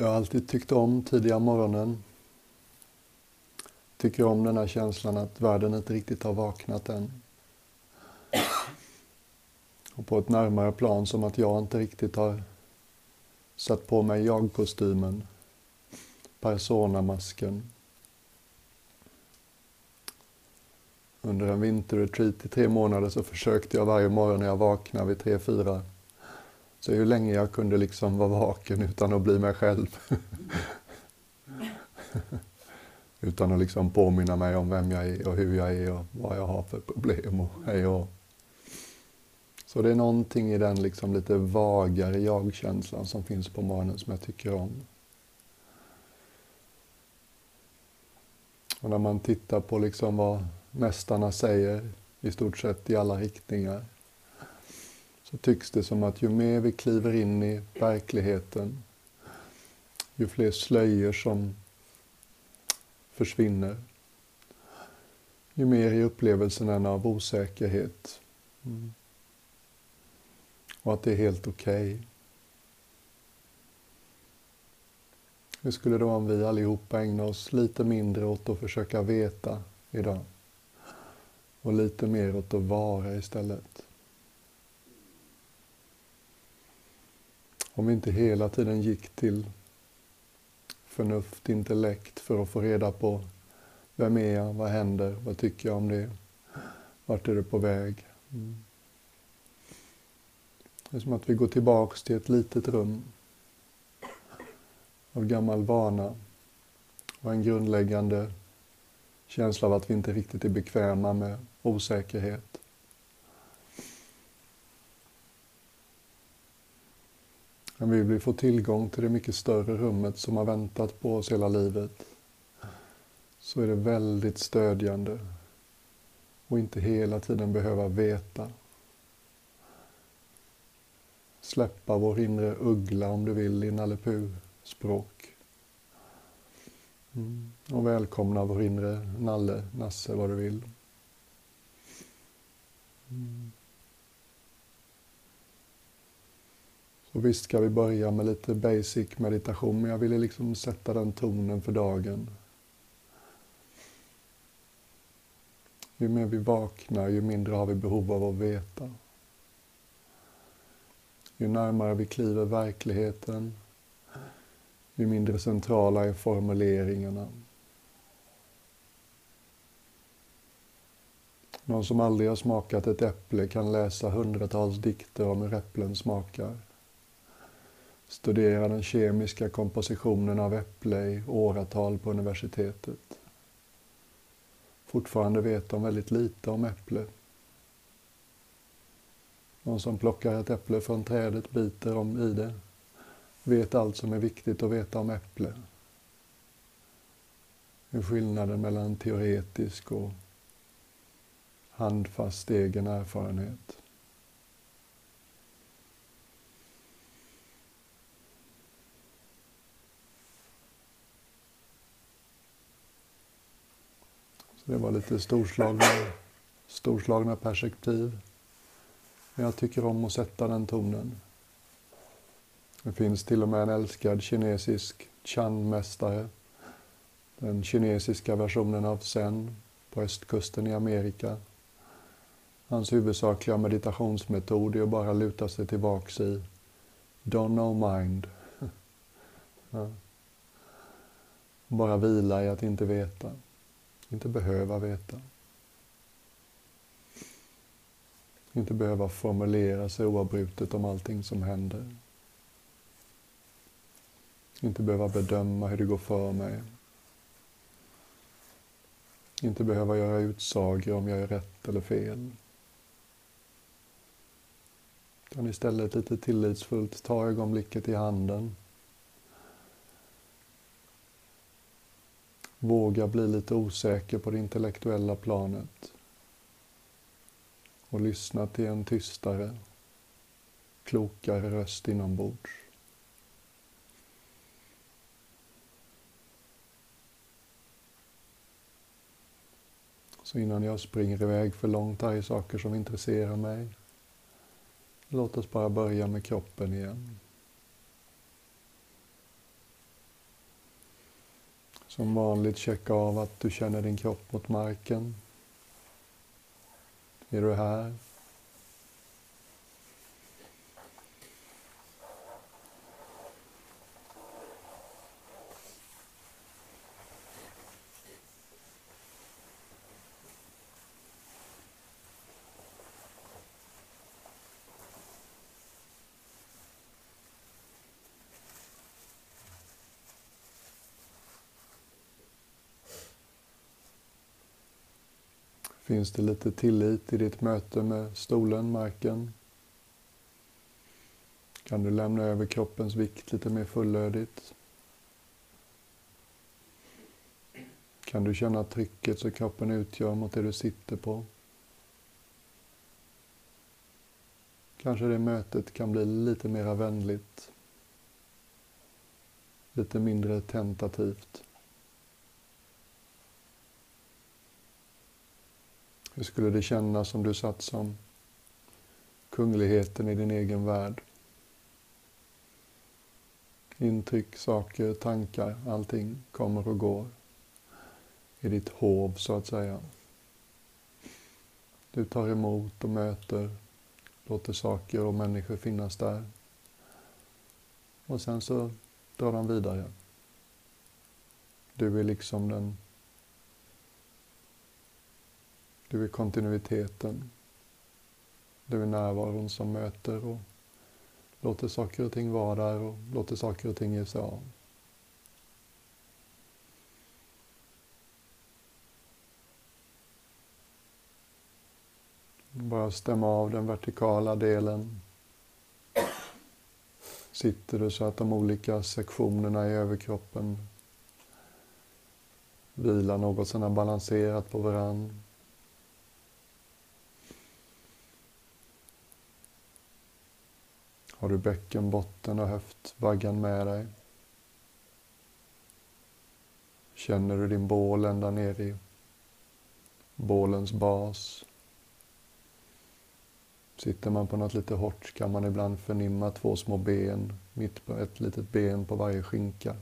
Jag har alltid tyckt om tidiga morgonen. Tycker om den här känslan att världen inte riktigt har vaknat än. Och på ett närmare plan som att jag inte riktigt har satt på mig jag-kostymen, Personamasken. Under en vinterretreat i tre månader så försökte jag varje morgon när jag vaknade vid tre, fyra så hur länge jag kunde liksom vara vaken utan att bli mig själv. utan att liksom påminna mig om vem jag är och hur jag är och vad jag har för problem och hej och. Så det är någonting i den liksom lite vagare jag-känslan som finns på morgonen som jag tycker om. Och när man tittar på liksom vad mästarna säger i stort sett i alla riktningar så tycks det som att ju mer vi kliver in i verkligheten, ju fler slöjor som försvinner, ju mer är upplevelsen av osäkerhet. Mm. Och att det är helt okej. Okay. Hur skulle det vara om vi allihopa ägnar oss lite mindre åt att försöka veta idag? Och lite mer åt att vara istället. Om vi inte hela tiden gick till förnuft, intellekt för att få reda på vem är jag, vad händer, vad tycker jag om det, vart är det på väg. Mm. Det är som att vi går tillbaks till ett litet rum av gammal vana och en grundläggande känsla av att vi inte riktigt är bekväma med osäkerhet. Men vi vill få tillgång till det mycket större rummet som har väntat på oss hela livet så är det väldigt stödjande och inte hela tiden behöva veta. Släppa vår inre uggla om du vill i Nalle språk mm. Och välkomna vår inre Nalle, Nasse, vad du vill. Mm. Och visst ska vi börja med lite basic meditation, men jag ville liksom sätta den tonen för dagen. Ju mer vi vaknar, ju mindre har vi behov av att veta. Ju närmare vi kliver verkligheten, ju mindre centrala är formuleringarna. Någon som aldrig har smakat ett äpple kan läsa hundratals dikter om hur äpplen smakar studera den kemiska kompositionen av äpple i åratal på universitetet. Fortfarande vet de väldigt lite om äpple. Någon som plockar ett äpple från trädet, biter om i det, vet allt som är viktigt att veta om äpple. Hur skillnaden mellan teoretisk och handfast egen erfarenhet. Det var lite storslagna, storslagna perspektiv. Men jag tycker om att sätta den tonen. Det finns till och med en älskad kinesisk Chan-mästare. Den kinesiska versionen av Zen på östkusten i Amerika. Hans huvudsakliga meditationsmetod är att bara luta sig tillbaks i Don't know mind. ja. Bara vila i att inte veta. Inte behöva veta. Inte behöva formulera sig oavbrutet om allting som händer. Inte behöva bedöma hur det går för mig. Inte behöva göra utsagor om jag är rätt eller fel. Utan istället lite tillitsfullt ta ögonblicket i handen Våga bli lite osäker på det intellektuella planet och lyssna till en tystare, klokare röst inombords. Så innan jag springer iväg för långt här i saker som intresserar mig, låt oss bara börja med kroppen igen. Som vanligt checka av att du känner din kropp mot marken. Är du här? Finns det lite tillit i ditt möte med stolen, marken? Kan du lämna över kroppens vikt lite mer fullödigt? Kan du känna trycket som kroppen utgör mot det du sitter på? Kanske det mötet kan bli lite mera vänligt. Lite mindre tentativt. Hur skulle det kännas om du satt som kungligheten i din egen värld? Intryck, saker, tankar, allting kommer och går i ditt hov, så att säga. Du tar emot och möter, låter saker och människor finnas där. Och sen så drar de vidare. Du är liksom den du är kontinuiteten. Du är närvaron som möter och låter saker och ting vara där och låter saker och ting ge sig av. Bara stämma av den vertikala delen. Sitter du så att de olika sektionerna i överkroppen vilar något sådant balanserat på varandra. Har du bäckenbotten och höftvaggan med dig? Känner du din bål ända ner i bålens bas? Sitter man på något lite hårt kan man ibland förnimma två små ben, mitt på ett litet ben på varje skinka.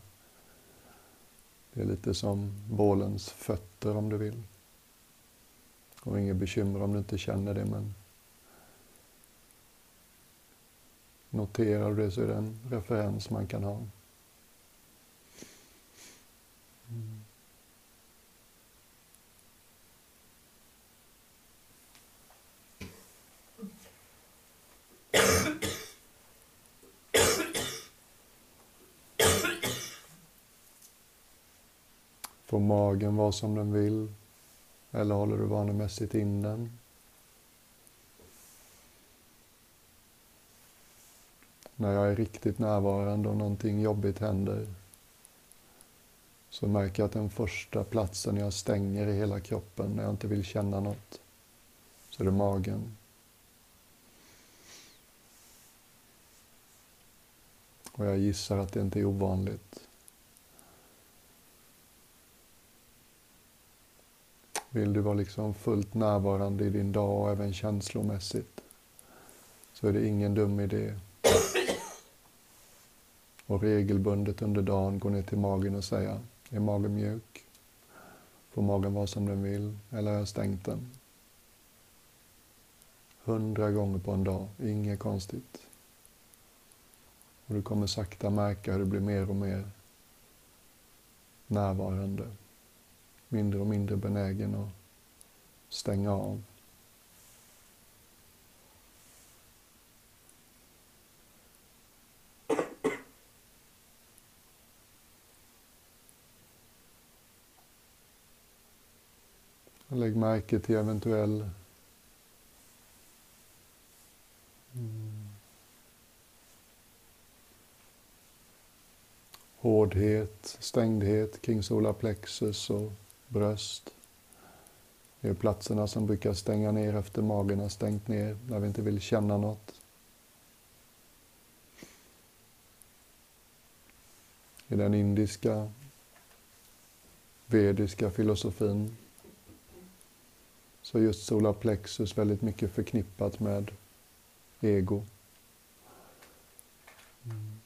Det är lite som bålens fötter om du vill. Och inget bekymmer om du inte känner det, men Noterar du det så är det en referens man kan ha. Mm. Får magen vara som den vill? Eller håller du vanemässigt in den? När jag är riktigt närvarande och någonting jobbigt händer så märker jag att den första platsen jag stänger i hela kroppen när jag inte vill känna något, så är det magen. Och jag gissar att det inte är ovanligt. Vill du vara liksom fullt närvarande i din dag och även känslomässigt så är det ingen dum idé och regelbundet under dagen gå ner till magen och säga, är magen mjuk? Får magen vara som den vill? Eller har jag stängt den? Hundra gånger på en dag, inget konstigt. Och du kommer sakta märka hur du blir mer och mer närvarande. Mindre och mindre benägen att stänga av. Lägg märke till eventuell mm. hårdhet, stängdhet kring solarplexus och bröst. Det är platserna som brukar stänga ner efter magen har stängt ner, när vi inte vill känna något. I den indiska, vediska filosofin så just solarplexus väldigt mycket förknippat med ego. Mm.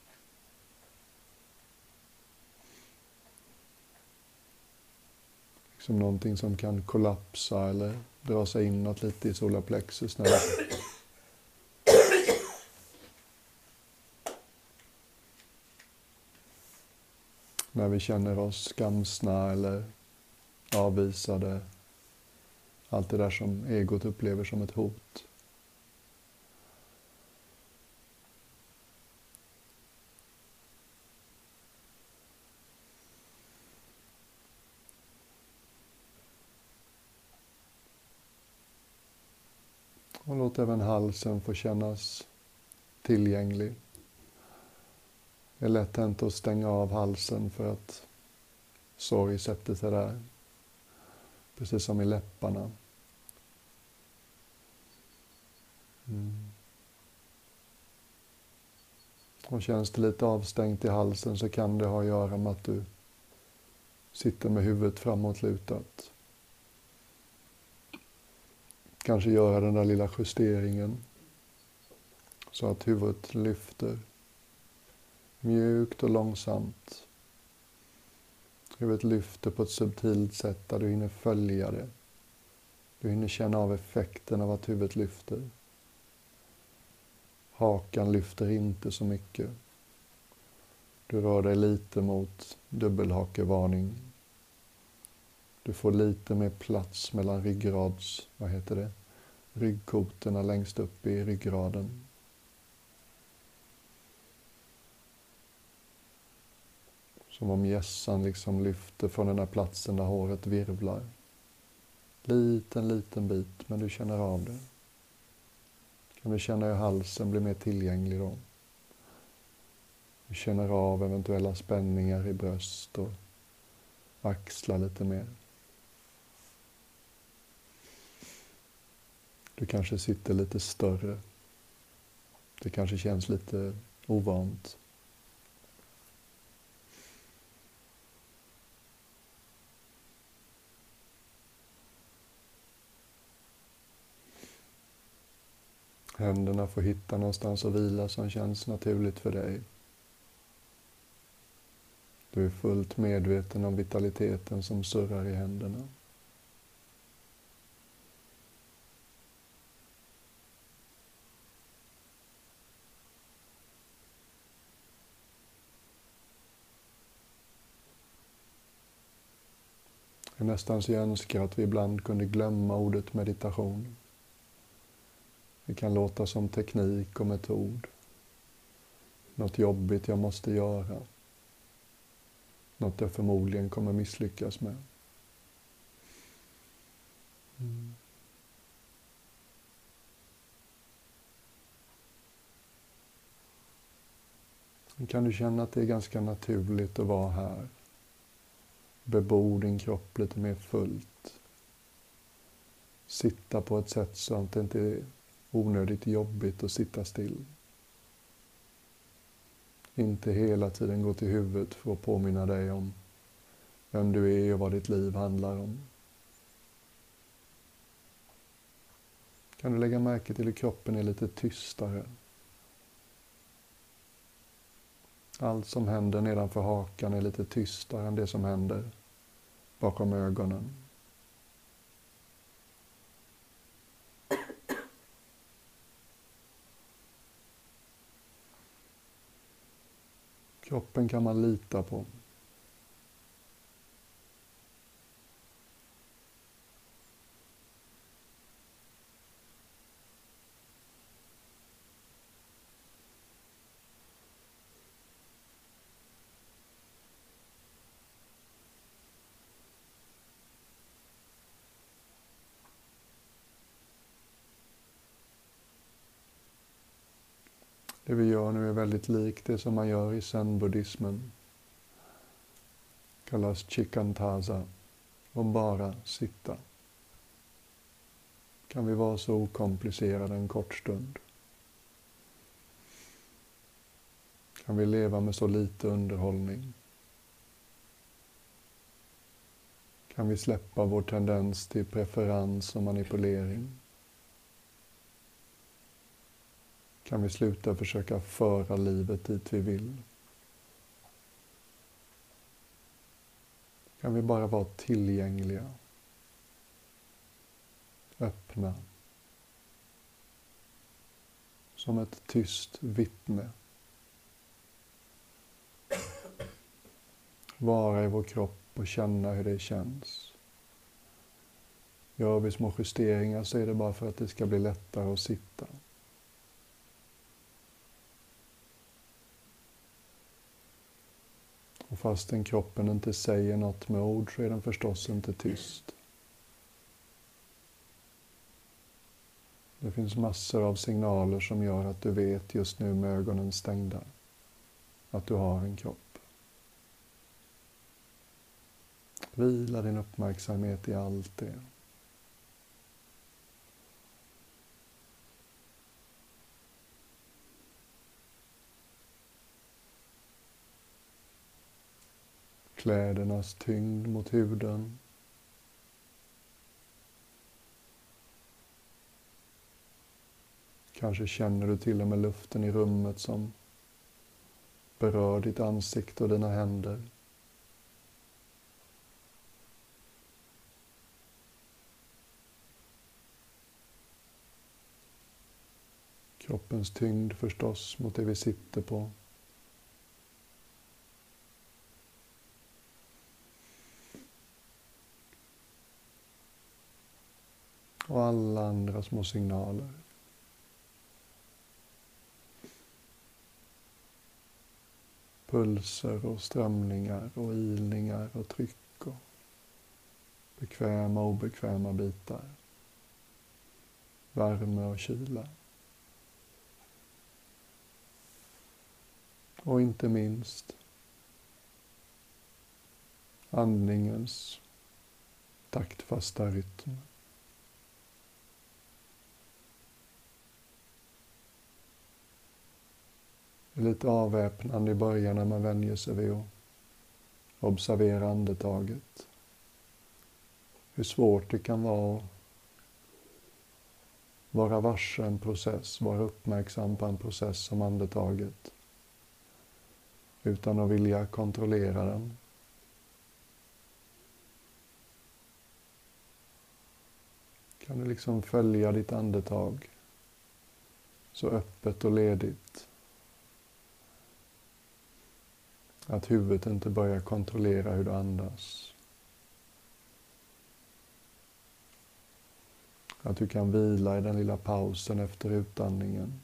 Som någonting som kan kollapsa eller dra sig inåt lite i solarplexus. När när vi känner oss skamsna eller avvisade. Allt det där som egot upplever som ett hot. Och låt även halsen få kännas tillgänglig. Det är lätt hänt att stänga av halsen för att sorg sätter sig där. Precis som i läpparna. Mm. Och känns det lite avstängt i halsen så kan det ha att göra med att du sitter med huvudet framåtlutat. Kanske göra den där lilla justeringen så att huvudet lyfter mjukt och långsamt. Huvudet lyfter på ett subtilt sätt där du hinner följa det. Du hinner känna av effekten av att huvudet lyfter. Hakan lyfter inte så mycket. Du rör dig lite mot dubbelhakevarning. Du får lite mer plats mellan ryggrads, vad heter det, ryggkotorna längst upp i ryggraden. Som om gässan liksom lyfter från den där platsen där håret virvlar. Liten, liten bit, men du känner av det. Kan du känna hur halsen blir mer tillgänglig då? Du känner av eventuella spänningar i bröst och axlar lite mer. Du kanske sitter lite större. Det kanske känns lite ovant. Händerna får hitta någonstans att vila som känns naturligt för dig. Du är fullt medveten om vitaliteten som surrar i händerna. Jag nästan så jag önskar att vi ibland kunde glömma ordet meditation. Det kan låta som teknik och metod. Något jobbigt jag måste göra. Något jag förmodligen kommer misslyckas med. Mm. Kan du känna att det är ganska naturligt att vara här? Bebo din kropp lite mer fullt. Sitta på ett sätt så att det inte onödigt jobbigt att sitta still. Inte hela tiden gå till huvudet för att påminna dig om vem du är och vad ditt liv handlar om. Kan du lägga märke till hur kroppen är lite tystare? Allt som händer nedanför hakan är lite tystare än det som händer bakom ögonen. Kroppen kan man lita på. Det vi gör nu är väldigt likt det som man gör i zen-buddhismen. kallas chikantaza. Och bara sitta. Kan vi vara så okomplicerade en kort stund? Kan vi leva med så lite underhållning? Kan vi släppa vår tendens till preferens och manipulering? Kan vi sluta försöka föra livet dit vi vill. kan vi bara vara tillgängliga, öppna, som ett tyst vittne. Vara i vår kropp och känna hur det känns. Gör vi små justeringar så är det bara för att det ska bli lättare att sitta. Fastän kroppen inte säger något med ord så är den förstås inte tyst. Det finns massor av signaler som gör att du vet just nu med ögonen stängda att du har en kropp. Vila din uppmärksamhet i allt det. Klädernas tyngd mot huden. Kanske känner du till och med luften i rummet som berör ditt ansikte och dina händer. Kroppens tyngd förstås mot det vi sitter på. Alla andra små signaler. Pulser och strömningar och ilningar och tryck och bekväma och obekväma bitar. Värme och kyla. Och inte minst andningens taktfasta rytm. Det är lite avväpnande i början när man vänjer sig vid att observera andetaget. Hur svårt det kan vara att vara varse en process, vara uppmärksam på en process som andetaget utan att vilja kontrollera den. Kan du liksom följa ditt andetag så öppet och ledigt att huvudet inte börjar kontrollera hur du andas. Att du kan vila i den lilla pausen efter utandningen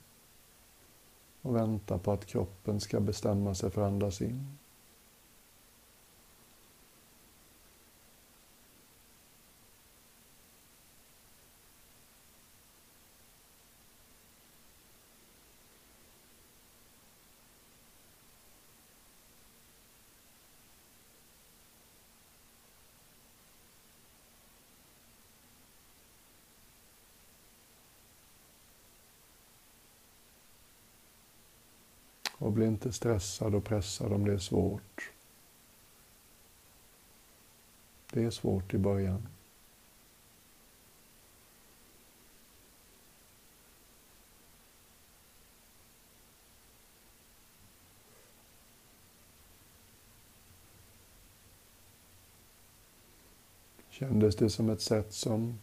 och vänta på att kroppen ska bestämma sig för att andas in. Och bli inte stressad och pressad om det är svårt. Det är svårt i början. Kändes det som ett sätt som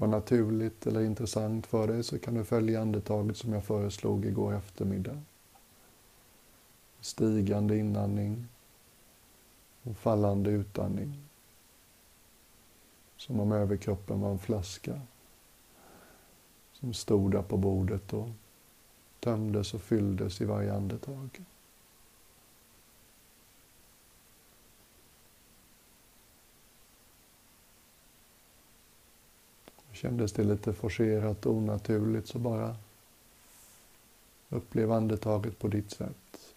var naturligt eller intressant för dig så kan du följa andetaget som jag föreslog igår eftermiddag. Stigande inandning och fallande utandning. Som om överkroppen var en flaska som stod där på bordet och tömdes och fylldes i varje andetag. Kändes det lite forcerat och onaturligt så bara upplev andetaget på ditt sätt.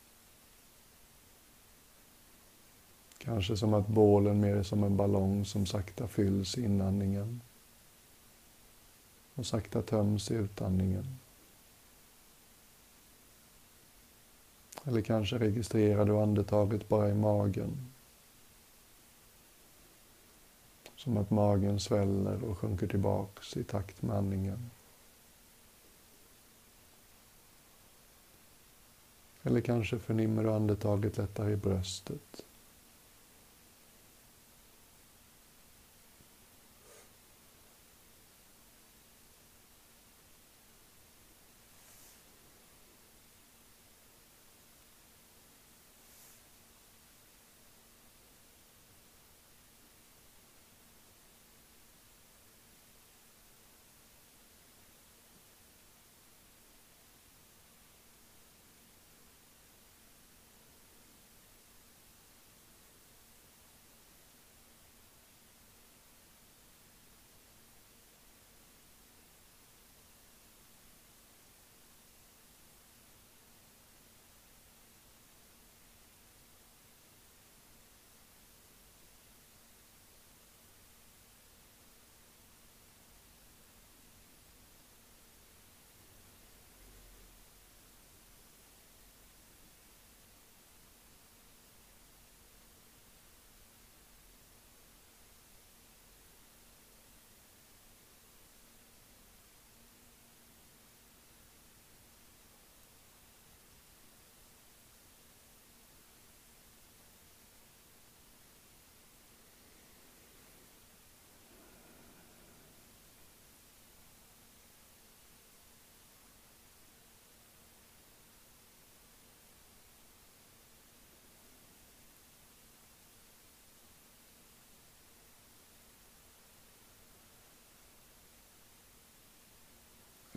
Kanske som att bålen mer är som en ballong som sakta fylls i inandningen och sakta töms i utandningen. Eller kanske registrerar du andetaget bara i magen Som att magen sväller och sjunker tillbaks i takt med andningen. Eller kanske förnimmer du andetaget lättare i bröstet.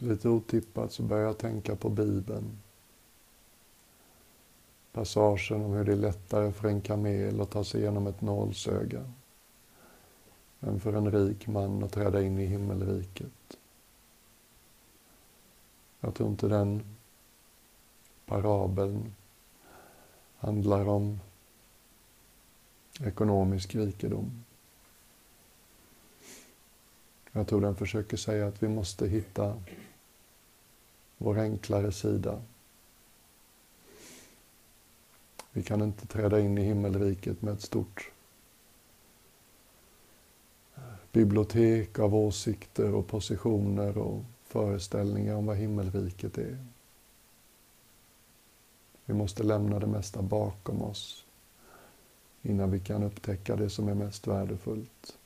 Lite otippat så börjar jag tänka på Bibeln. Passagen om hur det är lättare för en kamel att ta sig igenom ett nålsöga än för en rik man att träda in i himmelriket. Jag tror inte den parabeln handlar om ekonomisk rikedom. Jag tror den försöker säga att vi måste hitta vår enklare sida. Vi kan inte träda in i himmelriket med ett stort bibliotek av åsikter och positioner och föreställningar om vad himmelriket är. Vi måste lämna det mesta bakom oss innan vi kan upptäcka det som är mest värdefullt.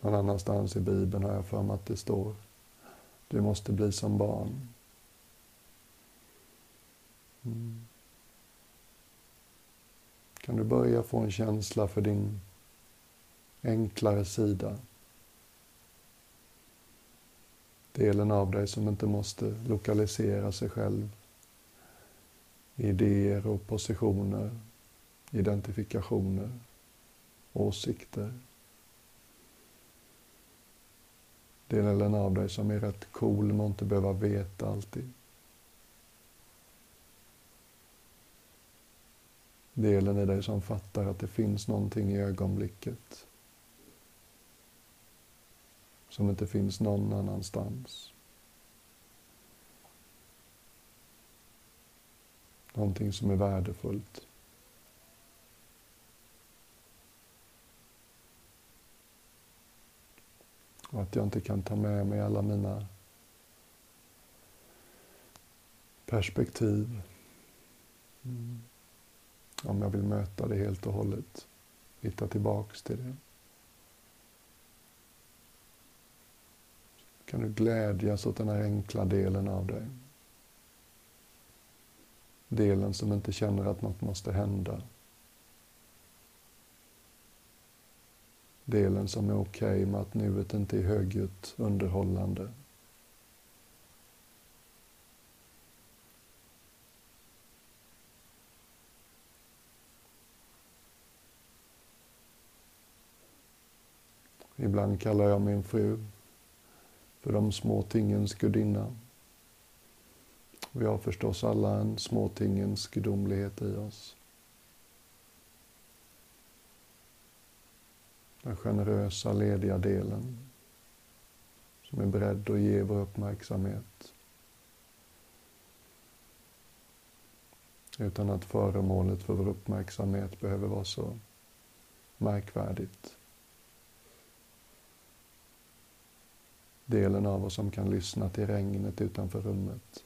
Någon annanstans i Bibeln har jag för mig att det står du måste bli som barn. Mm. Kan du börja få en känsla för din enklare sida? Delen av dig som inte måste lokalisera sig själv idéer och positioner, identifikationer, åsikter. Delen av dig som är rätt cool men inte behöva veta alltid. Delen i dig som fattar att det finns någonting i ögonblicket som inte finns någon annanstans. Någonting som är värdefullt. Och att jag inte kan ta med mig alla mina perspektiv. Mm. Om jag vill möta det helt och hållet. Hitta tillbaks till det. Kan du glädjas åt den här enkla delen av dig. Delen som inte känner att något måste hända. Delen som är okej okay med att nuet inte är högljutt underhållande. Ibland kallar jag min fru för de små tingens gudinna. Vi har förstås alla en småtingens gudomlighet i oss. Den generösa, lediga delen som är beredd att ge vår uppmärksamhet utan att föremålet för vår uppmärksamhet behöver vara så märkvärdigt. Delen av oss som kan lyssna till regnet utanför rummet.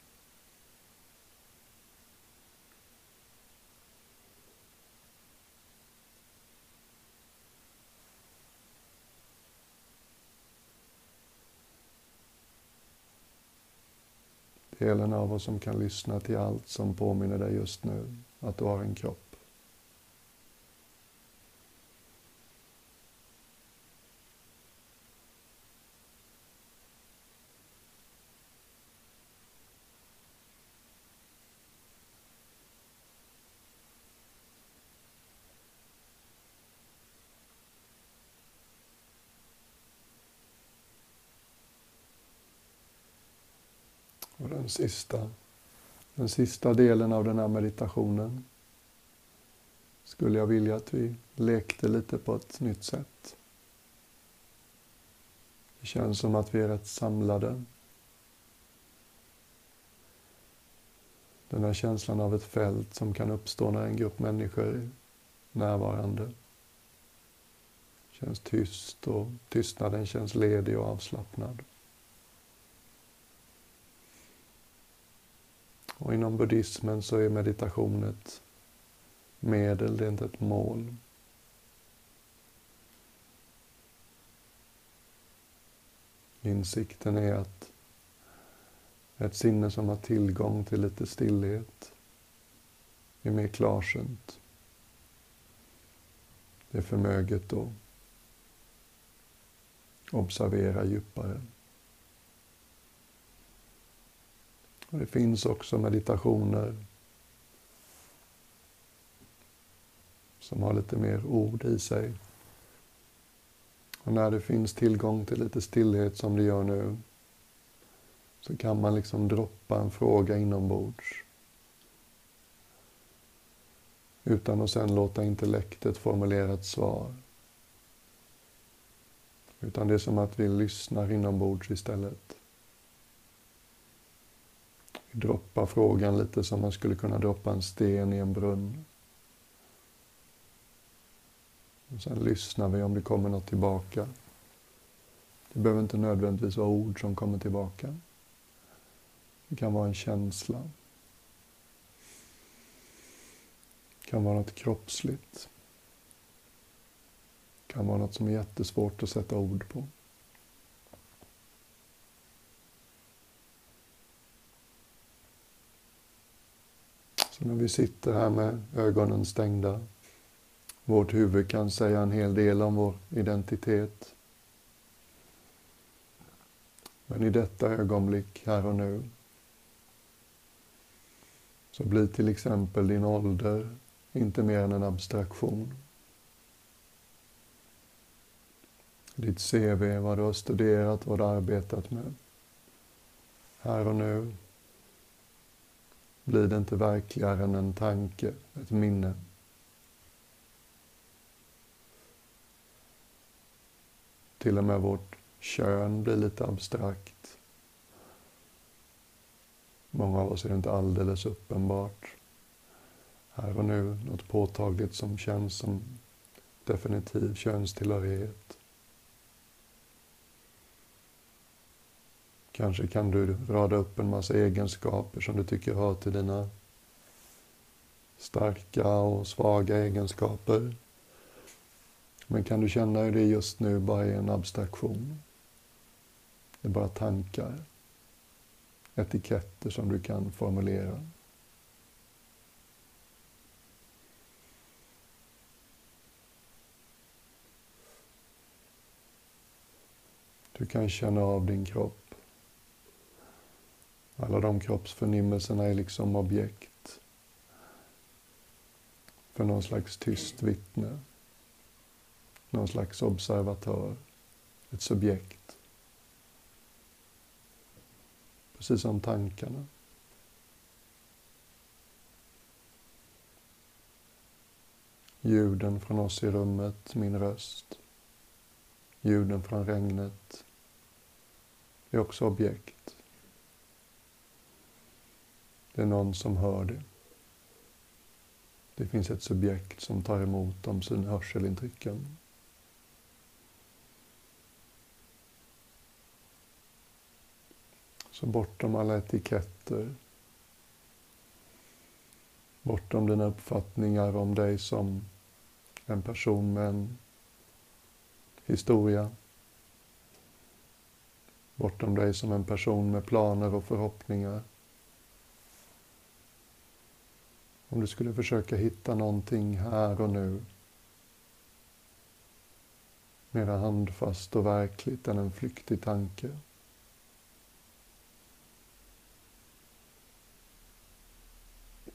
Delen av oss som kan lyssna till allt som påminner dig just nu att du har en kropp. Och den sista, den sista delen av den här meditationen skulle jag vilja att vi lekte lite på ett nytt sätt. Det känns som att vi är rätt samlade. Den här känslan av ett fält som kan uppstå när en grupp människor är närvarande. Känns tyst och tystnaden känns ledig och avslappnad. Och inom buddhismen så är meditation ett medel, det är inte ett mål. Insikten är att ett sinne som har tillgång till lite stillhet är mer klarsynt. Det är förmöget att observera djupare. Och det finns också meditationer som har lite mer ord i sig. Och när det finns tillgång till lite stillhet som det gör nu så kan man liksom droppa en fråga inombords utan att sen låta intellektet formulera ett svar. Utan det är som att vi lyssnar inombords istället. Vi droppar frågan lite som man skulle kunna droppa en sten i en brunn. Och sen lyssnar vi om det kommer något tillbaka. Det behöver inte nödvändigtvis vara ord som kommer tillbaka. Det kan vara en känsla. Det kan vara något kroppsligt. Det kan vara något som är jättesvårt att sätta ord på. Så när vi sitter här med ögonen stängda, vårt huvud kan säga en hel del om vår identitet. Men i detta ögonblick, här och nu, så blir till exempel din ålder inte mer än en abstraktion. Ditt CV, vad du har studerat, vad du har arbetat med. Här och nu blir det inte verkligare än en tanke, ett minne. Till och med vårt kön blir lite abstrakt. Många av oss är det inte alldeles uppenbart. Här och nu, något påtagligt som känns som definitiv könstillhörighet. Kanske kan du rada upp en massa egenskaper som du tycker hör till dina starka och svaga egenskaper. Men kan du känna hur det just nu bara är en abstraktion? Det är bara tankar, etiketter som du kan formulera. Du kan känna av din kropp. Alla de kroppsförnimmelserna är liksom objekt för någon slags tyst vittne. Någon slags observatör, ett subjekt. Precis som tankarna. Ljuden från oss i rummet, min röst. Ljuden från regnet. Är också objekt. Det är någon som hör det. Det finns ett subjekt som tar emot de sina hörselintrycken. Så bortom alla etiketter, bortom dina uppfattningar om dig som en person med en historia, bortom dig som en person med planer och förhoppningar. Om du skulle försöka hitta någonting här och nu mera handfast och verkligt än en flyktig tanke.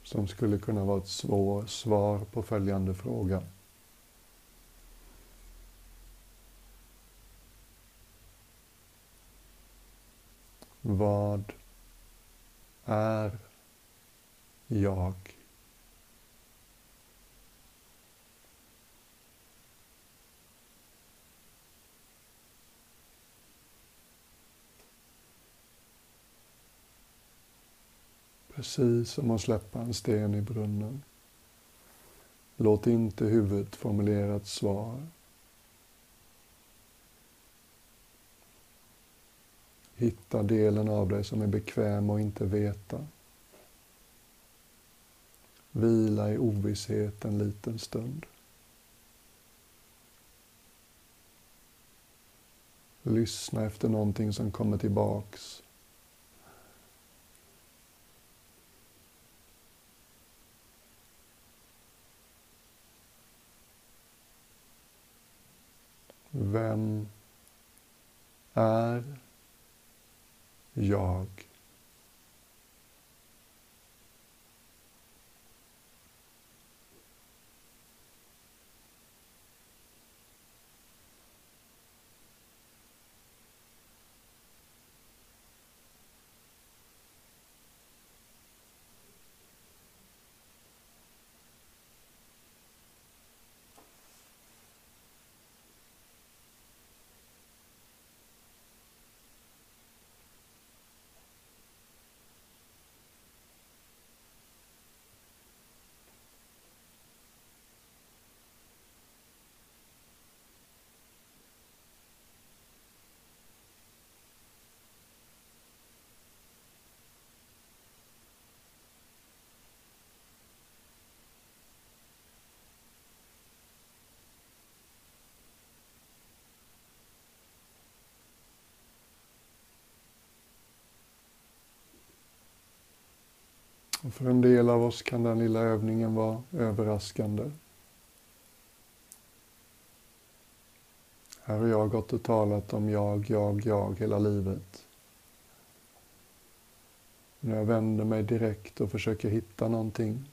Som skulle kunna vara ett svår svar på följande fråga. Vad är jag? Precis som att släppa en sten i brunnen. Låt inte huvudet formulera ett svar. Hitta delen av dig som är bekväm och inte veta. Vila i ovisshet en liten stund. Lyssna efter någonting som kommer tillbaks. Vem är jag. Och för en del av oss kan den lilla övningen vara överraskande. Här har jag gått och talat om jag, jag, jag hela livet. När jag vänder mig direkt och försöker hitta någonting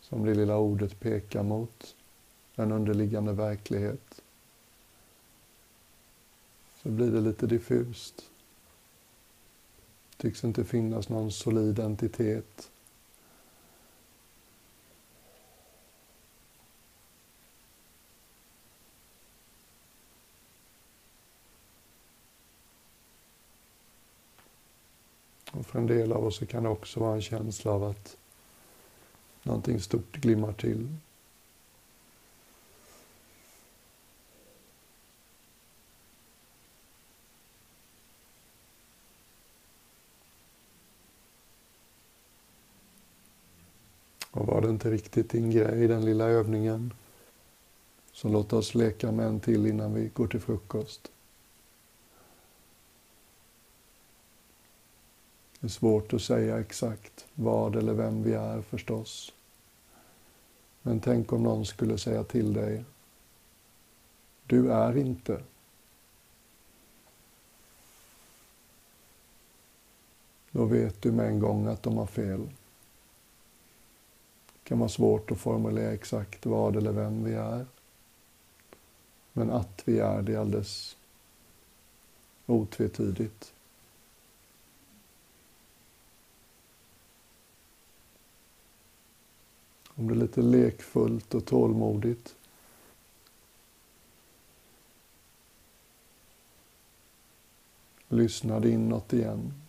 som det lilla ordet pekar mot, en underliggande verklighet, så blir det lite diffust. Tycks inte finnas någon solid entitet Och för en del av oss kan det också vara en känsla av att någonting stort glimmar till. Och var det inte riktigt din grej, den lilla övningen, så låt oss leka med en till innan vi går till frukost. Det är svårt att säga exakt vad eller vem vi är förstås. Men tänk om någon skulle säga till dig, du är inte. Då vet du med en gång att de har fel. Det kan vara svårt att formulera exakt vad eller vem vi är. Men att vi är det är alldeles otvetydigt. Om det är lite lekfullt och tålmodigt. Lyssnade inåt igen.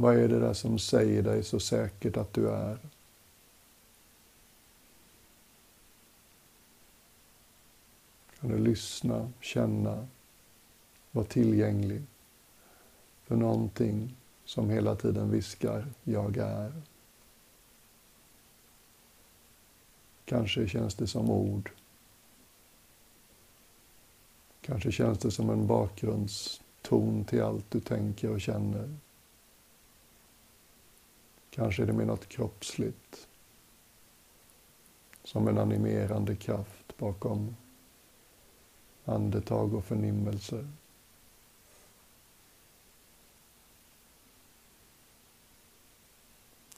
Vad är det där som säger dig så säkert att du är? Kan du lyssna, känna, vara tillgänglig för någonting som hela tiden viskar, jag är. Kanske känns det som ord. Kanske känns det som en bakgrundston till allt du tänker och känner. Kanske är det med något kroppsligt. Som en animerande kraft bakom andetag och förnimmelser.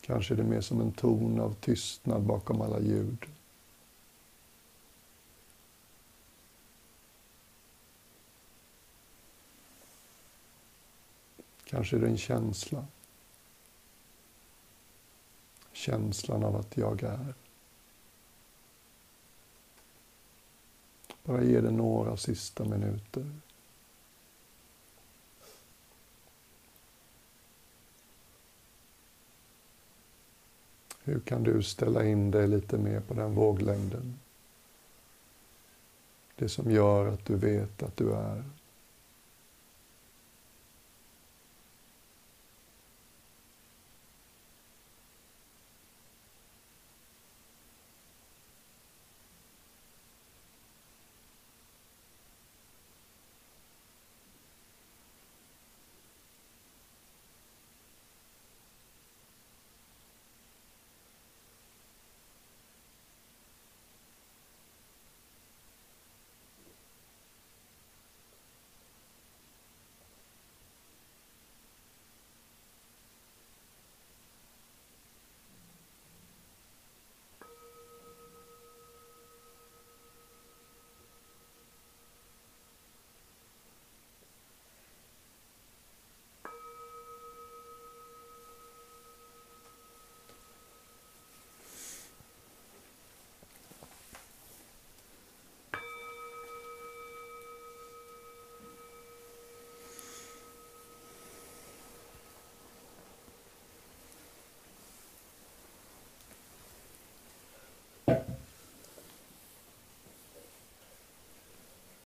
Kanske är det mer som en ton av tystnad bakom alla ljud. Kanske är det en känsla. Känslan av att jag är. Bara ge det några sista minuter. Hur kan du ställa in dig lite mer på den våglängden? Det som gör att du vet att du är